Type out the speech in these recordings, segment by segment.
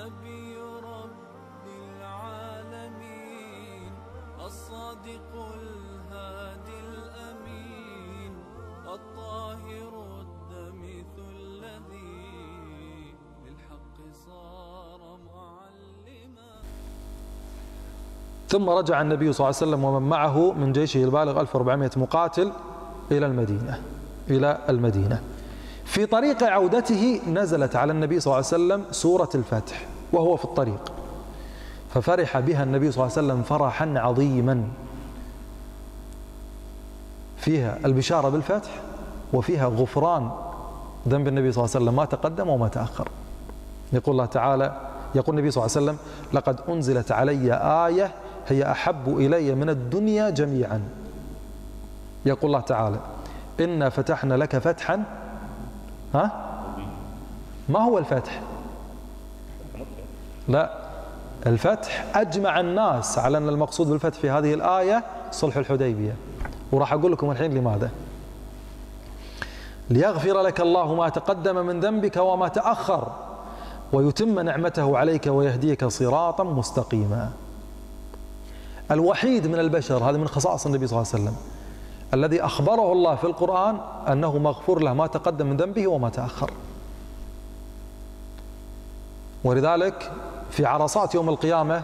نبي رب العالمين الصادق الهادي الأمين الطاهر الدمث الذي للحق صار معلما. ثم رجع النبي صلى الله عليه وسلم ومن معه من جيشه البالغ 1400 مقاتل إلى المدينة إلى المدينة. في طريق عودته نزلت على النبي صلى الله عليه وسلم سورة الفتح وهو في الطريق. ففرح بها النبي صلى الله عليه وسلم فرحا عظيما. فيها البشارة بالفتح وفيها غفران ذنب النبي صلى الله عليه وسلم ما تقدم وما تأخر. يقول الله تعالى يقول النبي صلى الله عليه وسلم لقد أنزلت علي آية هي أحب إلي من الدنيا جميعا. يقول الله تعالى إنا فتحنا لك فتحا ها؟ ما هو الفتح؟ لا الفتح أجمع الناس على أن المقصود بالفتح في هذه الآية صلح الحديبية. وراح أقول لكم الحين لماذا. ليغفر لك الله ما تقدم من ذنبك وما تأخر ويتم نعمته عليك ويهديك صراطا مستقيما. الوحيد من البشر هذا من خصائص النبي صلى الله عليه وسلم. الذي أخبره الله في القرآن أنه مغفور له ما تقدم من ذنبه وما تأخر. ولذلك في عرصات يوم القيامة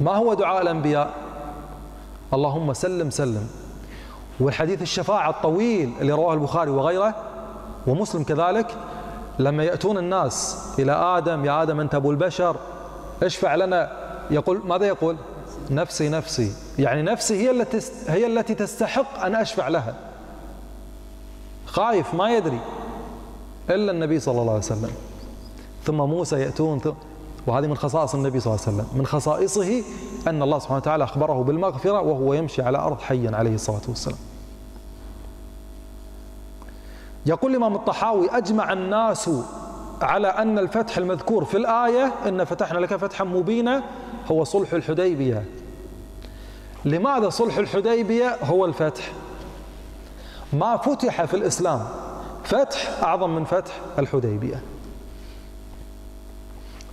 ما هو دعاء الأنبياء؟ اللهم سلم سلم. والحديث الشفاعة الطويل اللي رواه البخاري وغيره ومسلم كذلك لما يأتون الناس إلى آدم يا آدم أنت أبو البشر اشفع لنا. يقول ماذا يقول؟ نفسي نفسي. يعني نفسي هي التي هي التي تستحق أن أشفع لها. خايف ما يدري. إلا النبي صلى الله عليه وسلم. ثم موسى يأتون وهذه من خصائص النبي صلى الله عليه وسلم. من خصائصه أن الله سبحانه وتعالى أخبره بالمغفرة وهو يمشي على أرض حيا عليه الصلاة والسلام. يقول الإمام الطحاوي أجمع الناس على أن الفتح المذكور في الآية إن فتحنا لك فتحا مبينا هو صلح الحديبية. لماذا صلح الحديبية؟ هو الفتح. ما فتح في الإسلام. فتح أعظم من فتح الحديبية.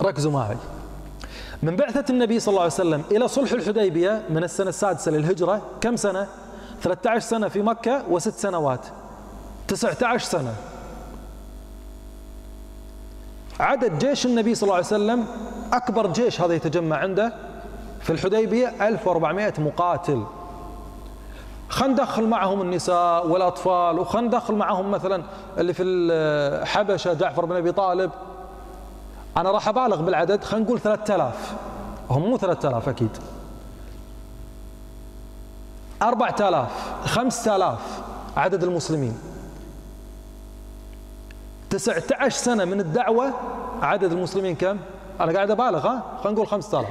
ركزوا معي. من بعثة النبي صلى الله عليه وسلم إلى صلح الحديبية من السنة السادسة للهجرة كم سنة؟ 13 سنة في مكة وست سنوات. 19 سنة. عدد جيش النبي صلى الله عليه وسلم أكبر جيش هذا يتجمع عنده في الحديبية 1400 مقاتل. خلينا ندخل معهم النساء والأطفال وخلينا ندخل معهم مثلا اللي في الحبشة جعفر بن أبي طالب. أنا راح أبالغ بالعدد خلينا نقول 3000 هم مو 3000 أكيد. 4000 5000 عدد المسلمين. 19 سنة من الدعوة عدد المسلمين كم؟ أنا قاعد أبالغ ها؟ خلينا نقول 5000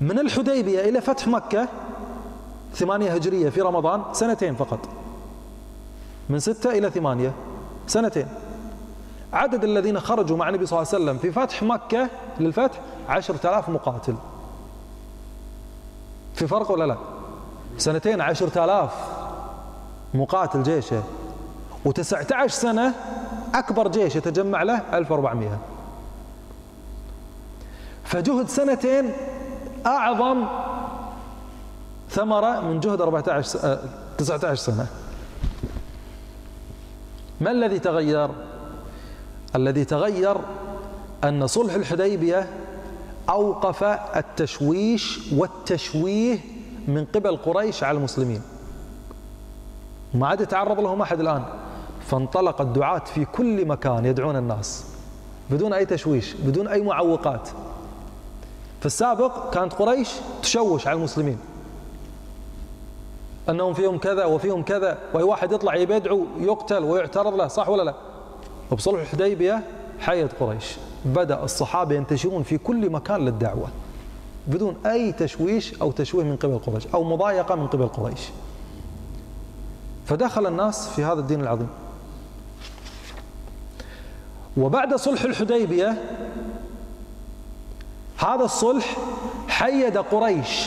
من الحديبية إلى فتح مكة ثمانية هجرية في رمضان سنتين فقط. من ستة إلى ثمانية سنتين. عدد الذين خرجوا مع النبي صلى الله عليه وسلم في فتح مكة للفتح عشرة آلاف مقاتل. في فرق ولا لا؟ سنتين عشرة آلاف مقاتل جيشه. وتسعة عشر سنة أكبر جيش يتجمع له 1400 فجهد سنتين أعظم ثمرة من جهد 14 19 سنة. ما الذي تغير؟ الذي تغير أن صلح الحديبية أوقف التشويش والتشويه من قبل قريش على المسلمين. ما عاد يتعرض لهم أحد الآن. فانطلق الدعاة في كل مكان يدعون الناس. بدون أي تشويش بدون أي معوقات. في السابق كانت قريش تشوش على المسلمين. أنهم فيهم كذا وفيهم كذا وأي واحد يطلع يبدعو يقتل ويعترض له صح ولا لا؟ وبصلح الحديبية حية قريش. بدأ الصحابة ينتشرون في كل مكان للدعوة بدون أي تشويش أو تشويه من قبل قريش أو مضايقة من قبل قريش. فدخل الناس في هذا الدين العظيم. وبعد صلح الحديبية هذا الصلح حيد قريش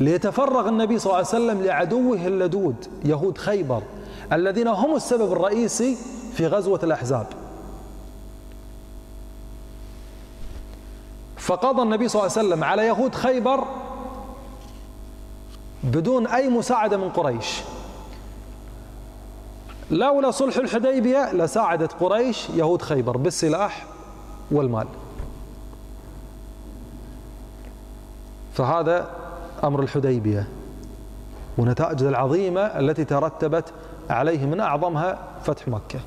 ليتفرغ النبي صلى الله عليه وسلم لعدوه اللدود يهود خيبر الذين هم السبب الرئيسي في غزوة الأحزاب. فقضى النبي صلى الله عليه وسلم على يهود خيبر بدون أي مساعدة من قريش. لولا صلح الحديبية لساعدت قريش يهود خيبر. بالسلاح والمال. فهذا أمر الحديبية ونتائج العظيمة التي ترتبت عليه من أعظمها فتح مكة.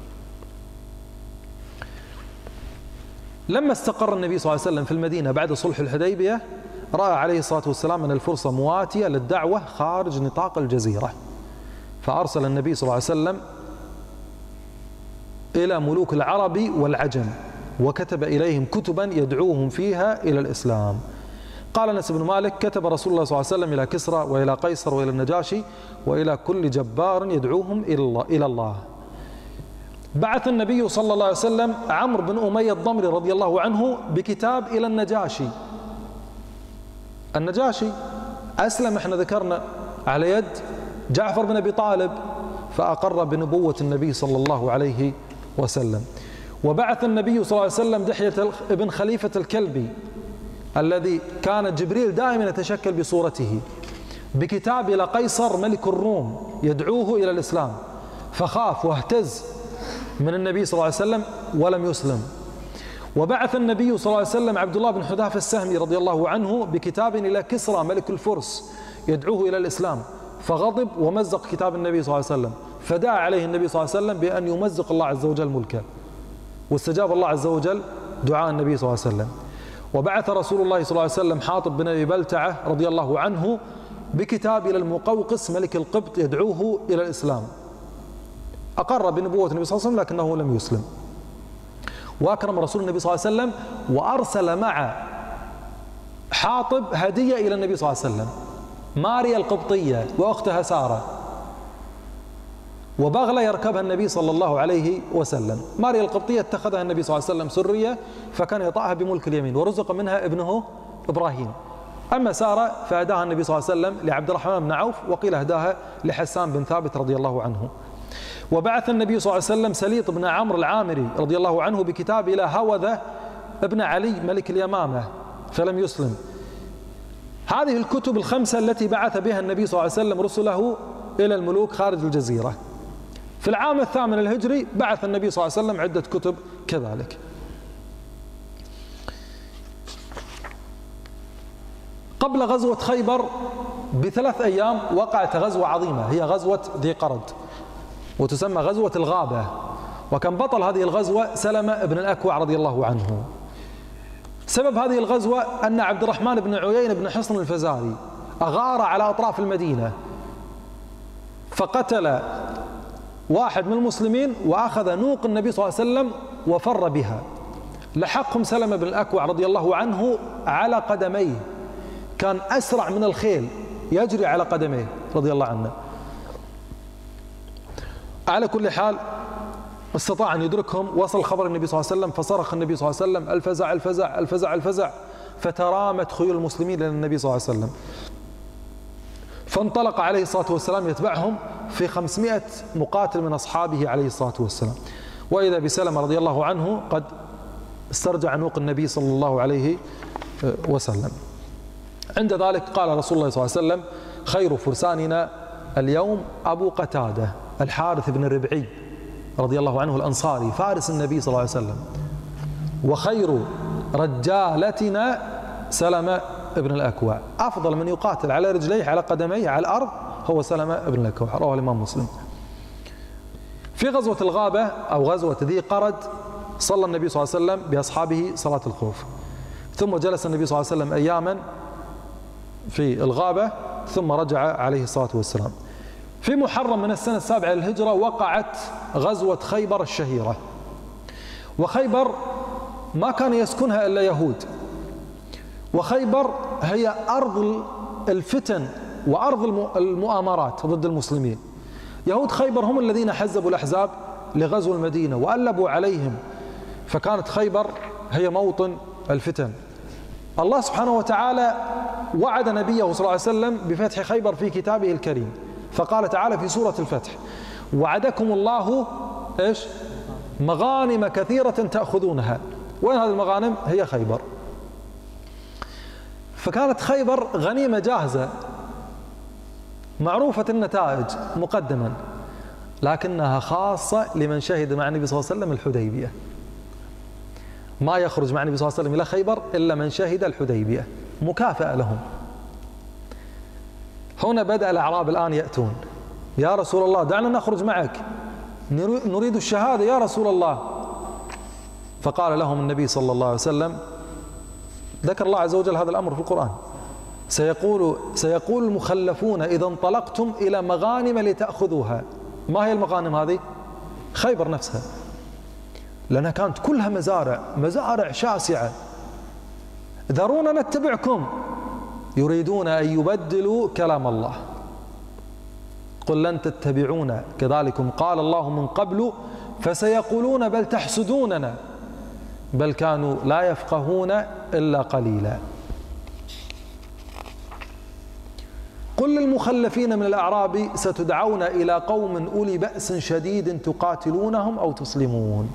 لما استقر النبي صلى الله عليه وسلم في المدينة بعد صلح الحديبية رأى عليه الصلاة والسلام أن الفرصة مواتية للدعوة خارج نطاق الجزيرة. فأرسل النبي صلى الله عليه وسلم إلى ملوك العرب والعجم. وكتب إليهم كتبا يدعوهم فيها إلى الإسلام قال أنس بن مالك كتب رسول الله صلى الله عليه وسلم إلى كسرى وإلى قيصر وإلى النجاشي وإلى كل جبار يدعوهم إلى الله. بعث النبي صلى الله عليه وسلم عمرو بن أمية الضمري رضي الله عنه بكتاب إلى النجاشي. النجاشي أسلم إحنا ذكرنا على يد جعفر بن أبي طالب فأقر بنبوة النبي صلى الله عليه وسلم. وبعث النبي صلى الله عليه وسلم دحية ابن خليفة الكلبي الذي كان جبريل دائما يتشكل بصورته بكتاب إلى قيصر ملك الروم يدعوه إلى الإسلام. فخاف واهتز من النبي صلى الله عليه وسلم ولم يسلم. وبعث النبي صلى الله عليه وسلم عبد الله بن حذافة السهمي رضي الله عنه بكتاب إلى كسرى ملك الفرس يدعوه إلى الإسلام. فغضب ومزق كتاب النبي صلى الله عليه وسلم. فدعا عليه النبي صلى الله عليه وسلم بأن يمزق الله عز وجل ملكه. واستجاب الله عز وجل دعاء النبي صلى الله عليه وسلم وبعث رسول الله صلى الله عليه وسلم حاطب بن أبي بلتعة رضي الله عنه بكتاب إلى المقوقس ملك القبط يدعوه إلى الإسلام. أقر بنبوة النبي صلى الله عليه وسلم لكنه لم يسلم. وأكرم رسول النبي صلى الله عليه وسلم وأرسل مع حاطب هدية إلى النبي صلى الله عليه وسلم. ماريا القبطية وأختها سارة وبغلة يركبها النبي صلى الله عليه وسلم. ماريا القبطية اتخذها النبي صلى الله عليه وسلم سرية فكان يطأها بملك اليمين ورزق منها ابنه إبراهيم. أما سارة فأهداها النبي صلى الله عليه وسلم لعبد الرحمن بن عوف وقيل أهداها لحسان بن ثابت رضي الله عنه. وبعث النبي صلى الله عليه وسلم سليط بن عمرو العامري رضي الله عنه بكتاب إلى هوذة ابن علي ملك اليمامة فلم يسلم. هذه الكتب الخمسة التي بعث بها النبي صلى الله عليه وسلم رسله إلى الملوك خارج الجزيرة. في العام الثامن الهجري بعث النبي صلى الله عليه وسلم عدة كتب كذلك. قبل غزوة خيبر بثلاث أيام وقعت غزوة عظيمة هي غزوة ذي قرد وتسمى غزوة الغابة. وكان بطل هذه الغزوة سلمة بن الأكوع رضي الله عنه. سبب هذه الغزوة أن عبد الرحمن بن عيين بن حصن الفزاري أغار على أطراف المدينة فقتل واحد من المسلمين وأخذ نوق النبي صلى الله عليه وسلم وفر بها. لحقهم سلمة بن الأكوع رضي الله عنه على قدميه. كان أسرع من الخيل يجري على قدميه رضي الله عنه. على كل حال استطاع أن يدركهم. وصل خبر النبي صلى الله عليه وسلم فصرخ النبي صلى الله عليه وسلم الفزع الفزع الفزع الفزع فترامت خيول المسلمين إلى النبي صلى الله عليه وسلم. فانطلق عليه الصلاة والسلام يتبعهم في خمسمائة مقاتل من أصحابه عليه الصلاة والسلام. وإذا بسلمة رضي الله عنه قد استرجع نوق النبي صلى الله عليه وسلم. عند ذلك قال رسول الله صلى الله عليه وسلم خير فرساننا اليوم أبو قتادة الحارث بن الربعي رضي الله عنه الأنصاري فارس النبي صلى الله عليه وسلم. وخير رجالتنا سلمة ابن الأكوع. أفضل من يقاتل على رجليه على قدميه على الأرض هو سلمة ابن الأكوع. رواه الإمام مسلم. في غزوة الغابة أو غزوة ذي قرد صلى النبي صلى الله عليه وسلم بأصحابه صلاة الخوف. ثم جلس النبي صلى الله عليه وسلم أياما في الغابة ثم رجع عليه الصلاة والسلام. في محرم من السنة السابعة للهجرة وقعت غزوة خيبر الشهيرة. وخيبر ما كان يسكنها إلا يهود. وخيبر هي أرض الفتن وأرض المؤامرات ضد المسلمين. يهود خيبر هم الذين حزبوا الأحزاب لغزو المدينة وألبوا عليهم فكانت خيبر هي موطن الفتن. الله سبحانه وتعالى وعد نبيه صلى الله عليه وسلم بفتح خيبر في كتابه الكريم فقال تعالى في سورة الفتح وعدكم الله إيش؟ مغانم كثيرة تأخذونها. وين هذه المغانم؟ هي خيبر. فكانت خيبر غنيمة جاهزة معروفة النتائج مقدما لكنها خاصة لمن شهد مع النبي صلى الله عليه وسلم الحديبية. ما يخرج مع النبي صلى الله عليه وسلم إلى خيبر إلا من شهد الحديبية مكافأة لهم. هنا بدأ الأعراب الآن يأتون. يا رسول الله دعنا نخرج معك. نريد الشهادة يا رسول الله. فقال لهم النبي صلى الله عليه وسلم ذكر الله عز وجل هذا الأمر في القرآن. سيقول سيقول المخلفون إذا انطلقتم إلى مغانم لتأخذوها. ما هي المغانم هذه؟ خيبر نفسها. لأنها كانت كلها مزارع مزارع شاسعة. ذرونا نتبعكم. يريدون أن يبدلوا كلام الله. قل لن تتبعونا. كذلكم قال الله من قبل فسيقولون بل تحسدوننا. بل كانوا لا يفقهون إلا قليلا. قل للمخلفين من الأعراب ستدعون إلى قوم أولي بأس شديد تقاتلونهم أو تسلمون.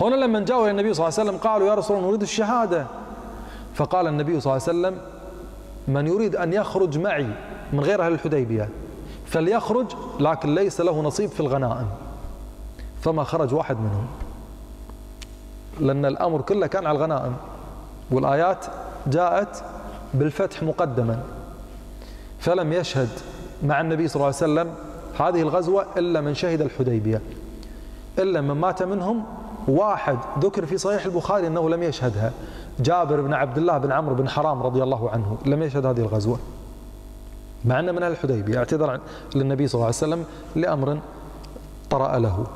هنا لما جاءوا إلى النبي صلى الله عليه وسلم قالوا يا رسول الله نريد الشهادة. فقال النبي صلى الله عليه وسلم من يريد أن يخرج معي من غير أهل الحديبية فليخرج لكن ليس له نصيب في الغنائم. فما خرج واحد منهم. لأن الأمر كله كان على الغنائم. والآيات جاءت بالفتح مقدما. فلم يشهد مع النبي صلى الله عليه وسلم هذه الغزوة إلا من شهد الحديبية. إلا من مات منهم واحد. ذكر في صحيح البخاري أنه لم يشهدها. جابر بن عبد الله بن عمرو بن حرام رضي الله عنه لم يشهد هذه الغزوة. مع أنه من الحديبية. اعتذر للنبي صلى الله عليه وسلم لأمر طرأ له.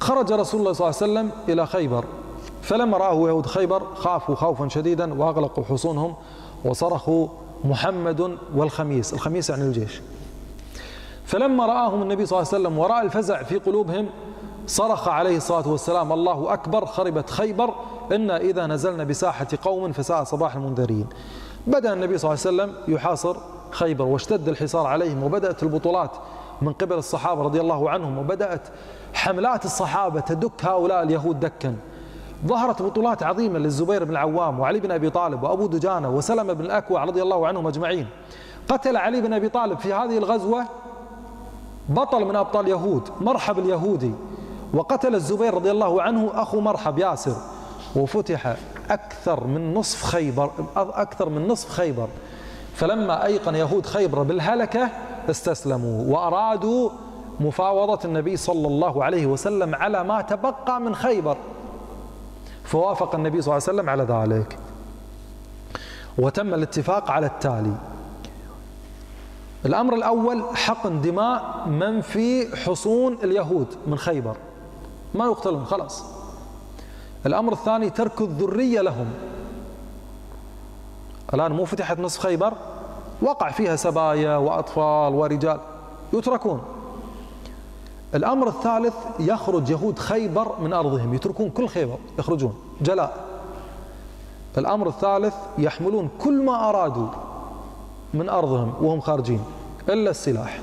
خرج رسول الله صلى الله عليه وسلم إلى خيبر. فلما رآه يهود خيبر خافوا خوفا شديدا وأغلقوا حصونهم وصرخوا محمد والخميس الخميس يعني الجيش. فلما رآهم النبي صلى الله عليه وسلم ورأى الفزع في قلوبهم صرخ عليه الصلاة والسلام الله أكبر خربت خيبر إنا إذا نزلنا بساحة قوم فساء صباح المنذرين بدأ النبي صلى الله عليه وسلم يحاصر خيبر واشتد الحصار عليهم وبدأت البطولات من قبل الصحابة رضي الله عنهم وبدأت حملات الصحابة تدك هؤلاء اليهود دكا. ظهرت بطولات عظيمة للزبير بن العوام وعلي بن أبي طالب وأبو دجانة وسلمة بن الأكوع رضي الله عنهم أجمعين. قتل علي بن أبي طالب في هذه الغزوة بطل من أبطال يهود مرحب اليهودي. وقتل الزبير رضي الله عنه أخو مرحب ياسر. وفتح أكثر من نصف خيبر أكثر من نصف خيبر. فلما أيقن يهود خيبر بالهلكة استسلموا وأرادوا مفاوضة النبي صلى الله عليه وسلم على ما تبقى من خيبر. فوافق النبي صلى الله عليه وسلم على ذلك. وتم الاتفاق على التالي. الأمر الأول حقن دماء من في حصون اليهود من خيبر. ما يقتلون خلاص. الأمر الثاني ترك الذرية لهم. الآن مو فتحت نصف خيبر وقع فيها سبايا وأطفال ورجال يتركون. الأمر الثالث يخرج يهود خيبر من أرضهم. يتركون كل خيبر يخرجون. جلاء. الأمر الثالث يحملون كل ما أرادوا من أرضهم وهم خارجين إلا السلاح.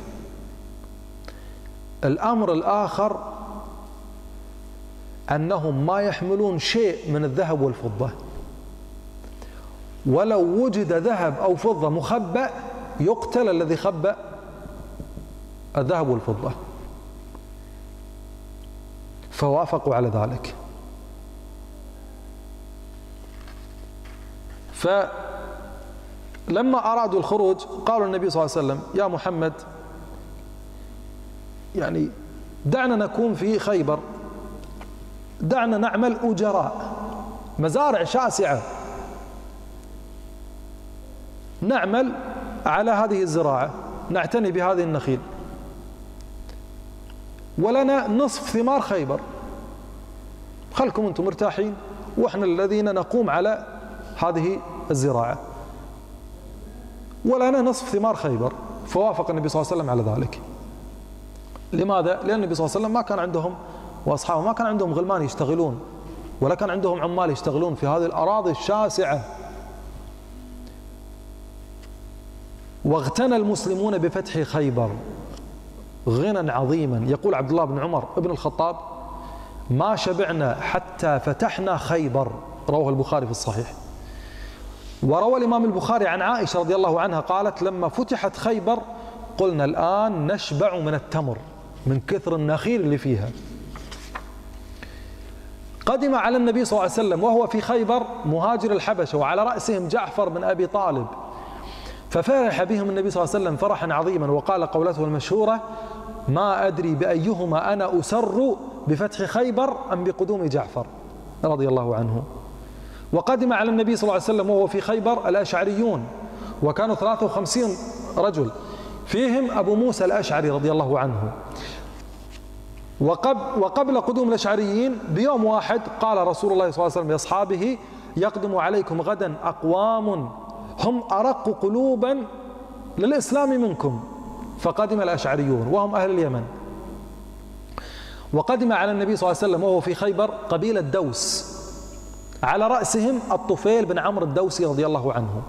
الأمر الآخر أنهم ما يحملون شيء من الذهب والفضة. ولو وجد ذهب أو فضة مخبأ يقتل الذي خبأ الذهب والفضة. فوافقوا على ذلك. فلما أرادوا الخروج قالوا النبي صلى الله عليه وسلم يا محمد يعني دعنا نكون في خيبر دعنا نعمل أجراء مزارع شاسعة. نعمل على هذه الزراعة نعتني بهذه النخيل. ولنا نصف ثمار خيبر. خلكم أنتم مرتاحين وإحنا الذين نقوم على هذه الزراعة. ولنا نصف ثمار خيبر. فوافق النبي صلى الله عليه وسلم على ذلك. لماذا؟ لأن النبي صلى الله عليه وسلم ما كان عندهم وأصحابه ما كان عندهم غلمان يشتغلون ولا كان عندهم عمال يشتغلون في هذه الأراضي الشاسعة. واغتنى المسلمون بفتح خيبر غنى عظيما. يقول عبد الله بن عمر ابن الخطاب ما شبعنا حتى فتحنا خيبر. رواه البخاري في الصحيح. وروى الإمام البخاري عن عائشة رضي الله عنها قالت لما فتحت خيبر قلنا الآن نشبع من التمر من كثر النخيل اللي فيها. قدم على النبي صلى الله عليه وسلم وهو في خيبر مهاجر الحبشة وعلى رأسهم جعفر بن أبي طالب. ففرح بهم النبي صلى الله عليه وسلم فرحا عظيما وقال قولته المشهورة ما أدري بأيهما أنا أسر بفتح خيبر أم بقدوم جعفر. رضي الله عنه. وقدم على النبي صلى الله عليه وسلم وهو في خيبر الأشعريون وكانوا 53 رجل. فيهم أبو موسى الأشعري رضي الله عنه. وقبل قدوم الأشعريين بيوم واحد قال رسول الله صلى الله عليه وسلم لأصحابه يقدم عليكم غدا أقوام هم أرق قلوبا للإسلام منكم فقدم الأشعريون وهم أهل اليمن. وقدم على النبي صلى الله عليه وسلم وهو في خيبر قبيلة دوس. على رأسهم الطفيل بن عمرو الدوسي رضي الله عنه.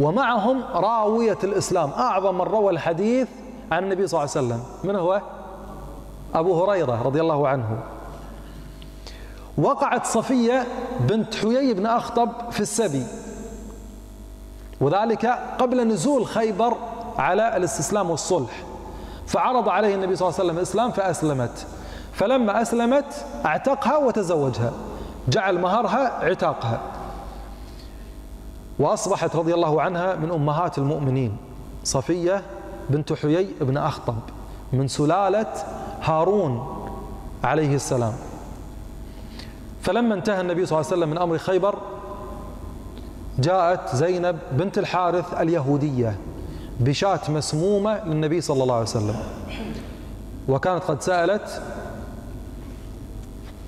ومعهم راوية الإسلام أعظم من روى الحديث عن النبي صلى الله عليه وسلم. من هو؟ أبو هريرة رضي الله عنه. وقعت صفية بنت حيي بن أخطب في السبي. وذلك قبل نزول خيبر على الاستسلام والصلح. فعرض عليه النبي صلى الله عليه وسلم الإسلام فأسلمت. فلما أسلمت اعتقها وتزوجها جعل مهرها عتاقها. وأصبحت رضي الله عنها من أمهات المؤمنين صفية بنت حيي بن أخطب من سلالة هارون عليه السلام. فلما انتهى النبي صلى الله عليه وسلم من أمر خيبر جاءت زينب بنت الحارث اليهودية بشاة مسمومة للنبي صلى الله عليه وسلم. وكانت قد سألت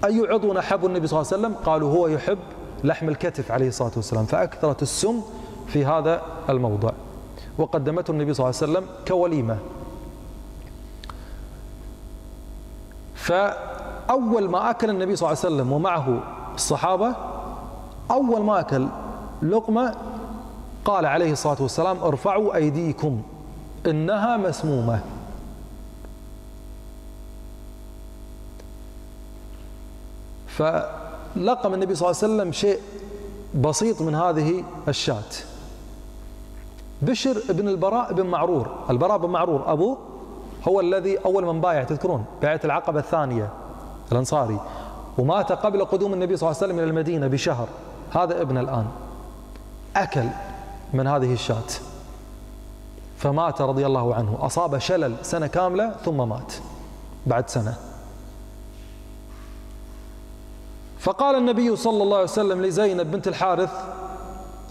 أي عضو نحب النبي صلى الله عليه وسلم؟ قالوا هو يحب لحم الكتف عليه الصلاة والسلام. فأكثرت السم في هذا الموضع. وقدمته النبي صلى الله عليه وسلم كوليمة. فأول ما أكل النبي صلى الله عليه وسلم ومعه الصحابة أول ما أكل لقمة قال عليه الصلاة والسلام ارفعوا أيديكم إنها مسمومة. فلقم النبي صلى الله عليه وسلم شيء بسيط من هذه الشاة. بشر بن البراء بن معرور. البراء بن معرور أبوه هو الذي أول من بايع تذكرون؟ بيعة العقبة الثانية الأنصاري. ومات قبل قدوم النبي صلى الله عليه وسلم إلى المدينة بشهر. هذا ابن الآن. أكل من هذه الشاة. فمات رضي الله عنه. أصاب شلل سنة كاملة ثم مات. بعد سنة. فقال النبي صلى الله عليه وسلم لزينب بنت الحارث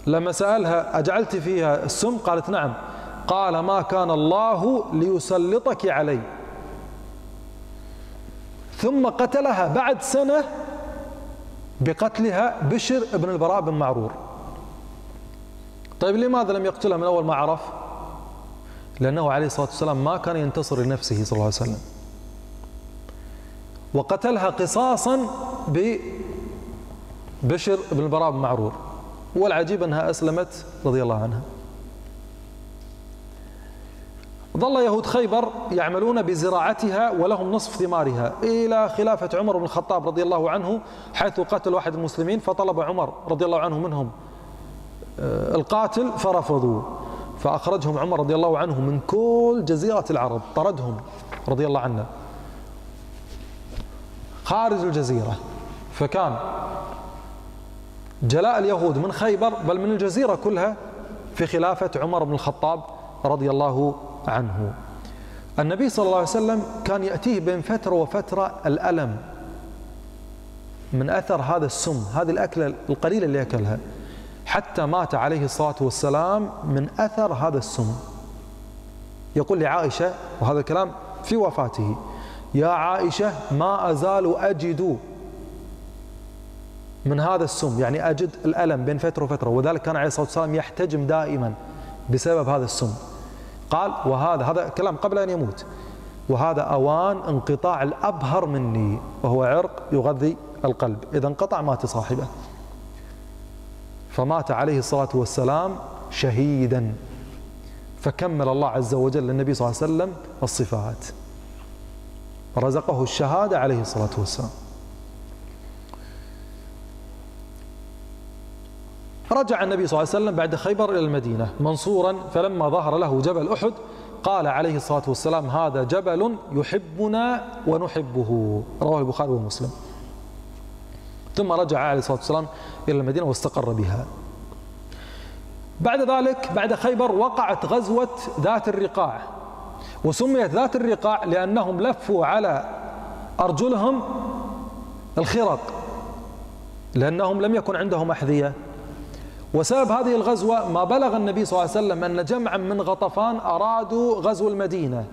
لما سألها أجعلت فيها السم؟ قالت نعم. قال ما كان الله ليسلطك علي. ثم قتلها بعد سنة بقتلها بشر بن البراء بن معرور. طيب لماذا لم يقتلها من أول ما عرف؟ لأنه عليه الصلاة والسلام ما كان ينتصر لنفسه صلى الله عليه وسلم. وقتلها قصاصا ببشر بن البراء بن معرور والعجيب أنها أسلمت رضي الله عنها. ظل يهود خيبر يعملون بزراعتها ولهم نصف ثمارها إلى خلافة عمر بن الخطاب رضي الله عنه حيث قتل واحد المسلمين فطلب عمر رضي الله عنه منهم القاتل فرفضوا. فأخرجهم عمر رضي الله عنه من كل جزيرة العرب طردهم رضي الله عنه. خارج الجزيرة. فكان جلاء اليهود من خيبر بل من الجزيرة كلها في خلافة عمر بن الخطاب رضي الله عنه. النبي صلى الله عليه وسلم كان يأتيه بين فترة وفترة الألم من أثر هذا السم هذه الأكلة القليلة اللي أكلها حتى مات عليه الصلاة والسلام من أثر هذا السم. يقول لعائشة وهذا الكلام في وفاته يا عائشة ما أزال أجد من هذا السم. يعني أجد الألم بين فترة وفترة وذلك كان عليه الصلاة والسلام يحتجم دائما بسبب هذا السم. قال وهذا هذا كلام قبل أن يموت. وهذا أوان انقطاع الأبهر مني وهو عرق يغذي القلب. إذا انقطع مات صاحبه. فمات عليه الصلاة والسلام شهيدا. فكمل الله عز وجل للنبي صلى الله عليه وسلم الصفات. رزقه الشهادة عليه الصلاة والسلام. رجع النبي صلى الله عليه وسلم بعد خيبر إلى المدينة منصورا فلما ظهر له جبل أحد قال عليه الصلاة والسلام هذا جبل يحبنا ونحبه. رواه البخاري ومسلم. ثم رجع عليه الصلاة والسلام إلى المدينة واستقر بها. بعد ذلك بعد خيبر وقعت غزوة ذات الرقاع وسميت ذات الرقاع لأنهم لفوا على أرجلهم الخرق لأنهم لم يكن عندهم أحذية. وسبب هذه الغزوة ما بلغ النبي صلى الله عليه وسلم أن جمعا من غطفان أرادوا غزو المدينة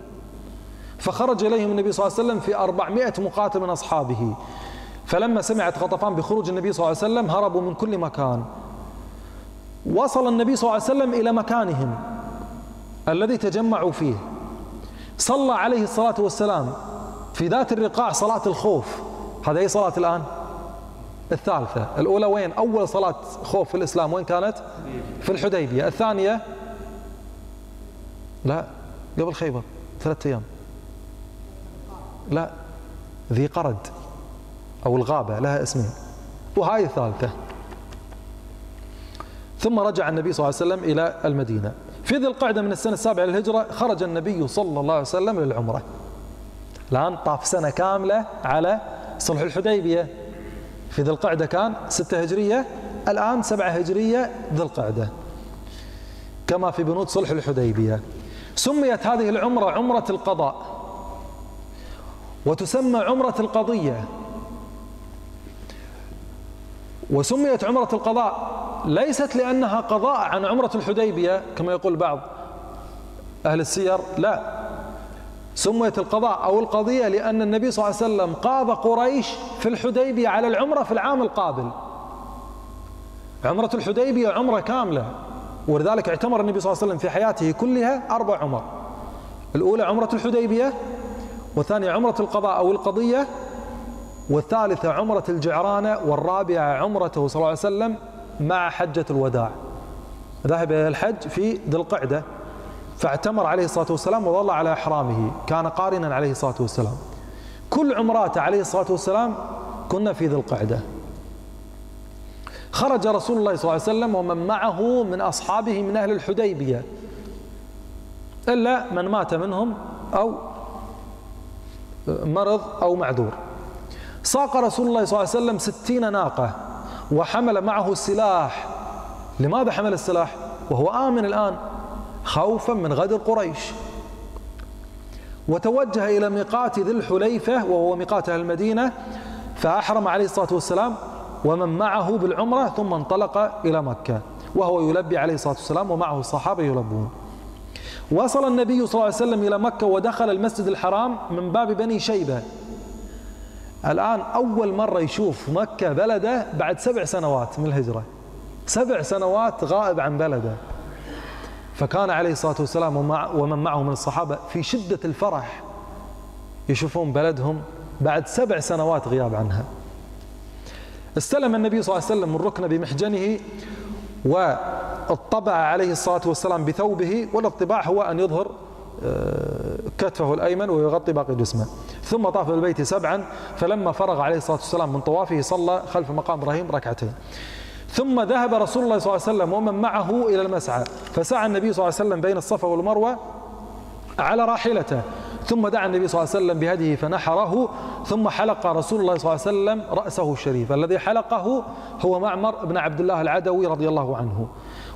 فخرج إليهم النبي صلى الله عليه وسلم في أربعمائة مقاتل من أصحابه. فلما سمعت غطفان بخروج النبي صلى الله عليه وسلم هربوا من كل مكان. وصل النبي صلى الله عليه وسلم إلى مكانهم الذي تجمعوا فيه. صلى عليه الصلاة والسلام في ذات الرقاع صلاة الخوف. هذا أي صلاة الآن؟ الثالثة. الأولى وين؟ أول صلاة خوف في الإسلام وين كانت؟ في الحديبية. الثانية؟ لا قبل خيبر. ثلاثة أيام. لا ذي قرد. أو الغابة لها اسمين. وهاي الثالثة. ثم رجع النبي صلى الله عليه وسلم إلى المدينة. في ذي القعدة من السنة السابعة للهجرة خرج النبي صلى الله عليه وسلم للعمرة. الآن طاف سنة كاملة على صلح الحديبية. في ذي القعدة كان ستة هجرية الآن سبعة هجرية ذي القعدة. كما في بنود صلح الحديبية. سميت هذه العمرة عمرة القضاء. وتسمى عمرة القضية. وسميت عمرة القضاء. ليست لأنها قضاء عن عمرة الحديبية كما يقول بعض أهل السير لا. سميت القضاء أو القضية لأن النبي صلى الله عليه وسلم قاض قريش في الحديبية على العمرة في العام القابل. عمرة الحديبية عمرة كاملة ولذلك اعتمر النبي صلى الله عليه وسلم في حياته كلها أربع عمر. الأولى عمرة الحديبية والثانية عمرة القضاء أو القضية والثالثة عمرة الجعرانة والرابعة عمرته صلى الله عليه وسلم مع حجة الوداع. ذهب إلى الحج في ذي القعدة فاعتمر عليه الصلاة والسلام وظل على إحرامه كان قارنا عليه الصلاة والسلام. كل عمراته عليه الصلاة والسلام كنا في ذي القعدة. خرج رسول الله صلى الله عليه وسلم ومن معه من أصحابه من أهل الحديبية إلا من مات منهم أو مرض أو معذور. ساق رسول الله صلى الله عليه وسلم ستين ناقة وحمل معه السلاح. لماذا حمل السلاح؟ وهو آمن الآن خوفا من غدر قريش. وتوجه إلى ميقات ذي الحليفة وهو ميقات أهل المدينة فأحرم عليه الصلاة والسلام ومن معه بالعمرة ثم انطلق إلى مكة وهو يلبي عليه الصلاة والسلام ومعه الصحابة يلبون. وصل النبي صلى الله عليه وسلم إلى مكة ودخل المسجد الحرام من باب بني شيبة. الآن أول مرة يشوف مكة بلده بعد سبع سنوات من الهجرة. سبع سنوات غائب عن بلده. فكان عليه الصلاة والسلام ومن معه من الصحابة في شدة الفرح يشوفون بلدهم بعد سبع سنوات غياب عنها. استلم النبي صلى الله عليه وسلم الركن بمحجنه واطبع عليه الصلاة والسلام بثوبه والاطباع هو أن يظهر آه، كتفه الأيمن ويغطي باقي جسمه. ثم طاف بالبيت سبعا فلما فرغ عليه الصلاة والسلام من طوافه صلى خلف مقام إبراهيم ركعتين. ثم ذهب رسول الله صلى الله عليه وسلم ومن معه إلى المسعى فسعى النبي صلى الله عليه وسلم بين الصفا والمروة على راحلته. ثم دعا النبي صلى الله عليه وسلم بهديه فنحره ثم حلق رسول الله صلى الله عليه وسلم رأسه الشريف. الذي حلقه هو معمر بن عبد الله العدوي رضي الله عنه.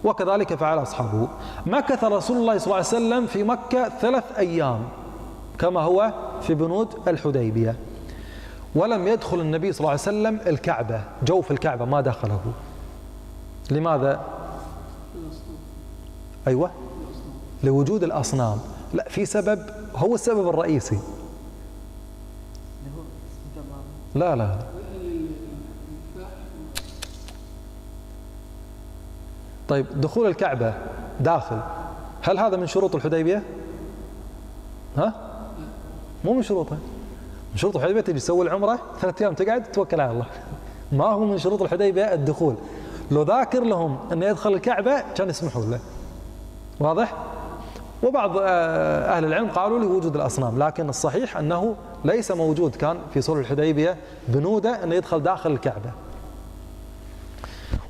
وكذلك فعل أصحابه. مكث رسول الله صلى الله عليه وسلم في مكة ثلاث أيام. كما هو في بنود الحديبية. ولم يدخل النبي صلى الله عليه وسلم الكعبة جوف الكعبة ما دخله. لماذا؟ أيوة لوجود الأصنام. لا في سبب هو السبب الرئيسي. لا لا. طيب دخول الكعبة داخل هل هذا من شروط الحديبية؟ ها؟ مو من شروطها من شروط الحديبية تجي تسوي العمرة ثلاث أيام تقعد توكل على الله. ما هو من شروط الحديبية؟ الدخول. لو ذاكر لهم أن يدخل الكعبة كان يسمحوا له. واضح؟ وبعض آه، أهل العلم قالوا لوجود الأصنام لكن الصحيح أنه ليس موجود كان في صلح الحديبية بنودة أن يدخل داخل الكعبة.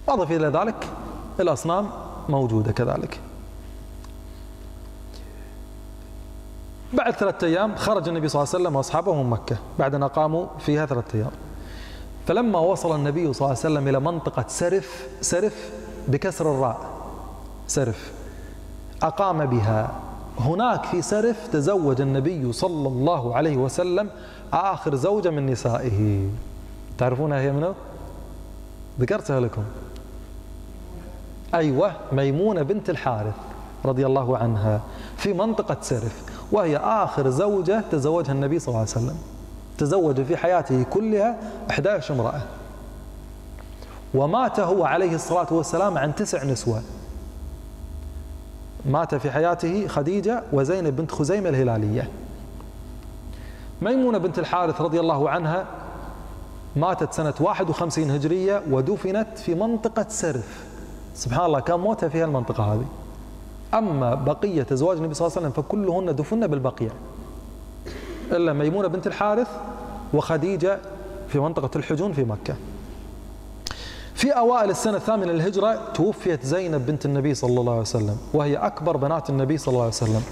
وأضف إلى ذلك الأصنام موجودة كذلك. بعد ثلاثة أيام خرج النبي صلى الله عليه وسلم وأصحابه من مكة. بعد أن أقاموا فيها ثلاثة أيام. فلما وصل النبي صلى الله عليه وسلم إلى منطقة سرف سرف بكسر الراء. سرف. أقام بها. هناك في سرف تزوج النبي صلى الله عليه وسلم آخر زوجة من نسائه. تعرفونها هي منو؟ ذكرتها لكم. أيوة ميمونة بنت الحارث رضي الله عنها في منطقة سرف. وهي آخر زوجة تزوجها النبي صلى الله عليه وسلم. تزوج في حياته كلها 11 امرأة. ومات هو عليه الصلاة والسلام عن تسع نسوة. مات في حياته خديجة وزينب بنت خزيمة الهلالية. ميمونة بنت الحارث رضي الله عنها ماتت سنة 51 هجرية ودفنت في منطقة سرف. سبحان الله كان موتها في المنطقة هذه. أما بقية أزواج النبي صلى الله عليه وسلم فكلهن دفن بالبقيع. إلا ميمونة بنت الحارث وخديجة في منطقة الحجون في مكة. في أوائل السنة الثامنة للهجرة توفيت زينب بنت النبي صلى الله عليه وسلم وهي أكبر بنات النبي صلى الله عليه وسلم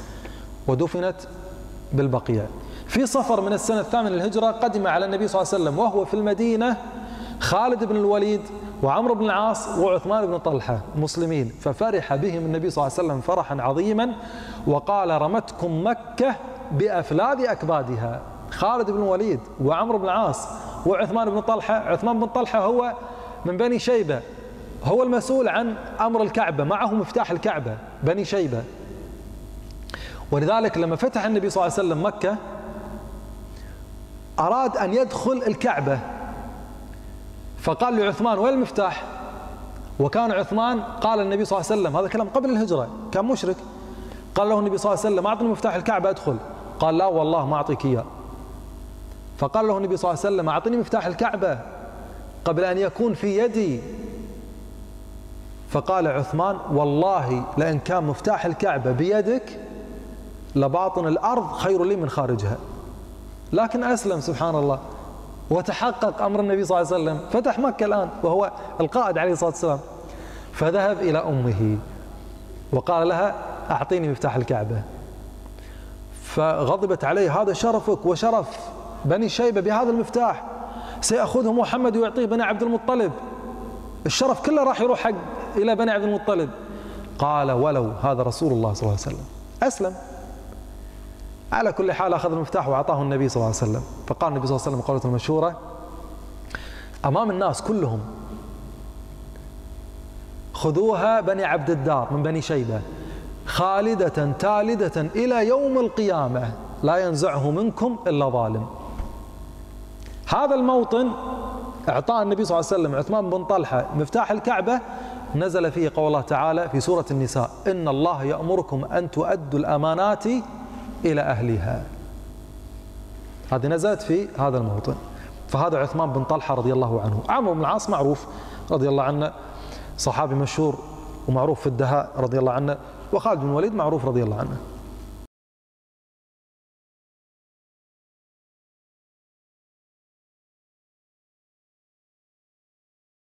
ودفنت بالبقيع. في صفر من السنة الثامنة للهجرة قدم على النبي صلى الله عليه وسلم وهو في المدينة خالد بن الوليد وعمرو بن العاص وعثمان بن طلحة مسلمين ففرح بهم النبي صلى الله عليه وسلم فرحا عظيما وقال رمتكم مكة بأفلاذ أكبادها. خالد بن الوليد وعمرو بن العاص وعثمان بن طلحة عثمان بن طلحة هو من بني شيبة هو المسؤول عن أمر الكعبة معه مفتاح الكعبة بني شيبة. ولذلك لما فتح النبي صلى الله عليه وسلم مكة أراد أن يدخل الكعبة. فقال لعثمان وين المفتاح؟ وكان عثمان قال النبي صلى الله عليه وسلم هذا كلام قبل الهجرة كان مشرك. قال له النبي صلى الله عليه وسلم أعطني مفتاح الكعبة أدخل. قال لا والله ما أعطيك إياه. فقال له النبي صلى الله عليه وسلم أعطني مفتاح الكعبة قبل أن يكون في يدي. فقال عثمان والله لأن كان مفتاح الكعبة بيدك لباطن الأرض خير لي من خارجها. لكن أسلم سبحان الله. وتحقق أمر النبي صلى الله عليه وسلم. فتح مكة الآن وهو القائد عليه الصلاة والسلام. فذهب إلى أمه وقال لها أعطيني مفتاح الكعبة. فغضبت عليه هذا شرفك وشرف بني شيبة بهذا المفتاح. سيأخذه محمد ويعطيه بني عبد المطلب. الشرف كله راح يروح حق إلى بني عبد المطلب. قال ولو هذا رسول الله صلى الله عليه وسلم. أسلم. على كل حال أخذ المفتاح وأعطاه النبي صلى الله عليه وسلم. فقال النبي صلى الله عليه وسلم قولة المشهورة أمام الناس كلهم خذوها بني عبد الدار من بني شيبة خالدة تالدة إلى يوم القيامة لا ينزعه منكم إلا ظالم. هذا الموطن اعطاه النبي صلى الله عليه وسلم عثمان بن طلحة مفتاح الكعبة نزل فيه قول الله تعالى في سورة النساء إن الله يأمركم أن تؤدوا الأمانات إلى أهلها. هذه نزلت في هذا الموطن. فهذا عثمان بن طلحة رضي الله عنه. عمرو بن العاص معروف رضي الله عنه صحابي مشهور ومعروف في الدهاء رضي الله عنه وخالد بن الوليد معروف رضي الله عنه.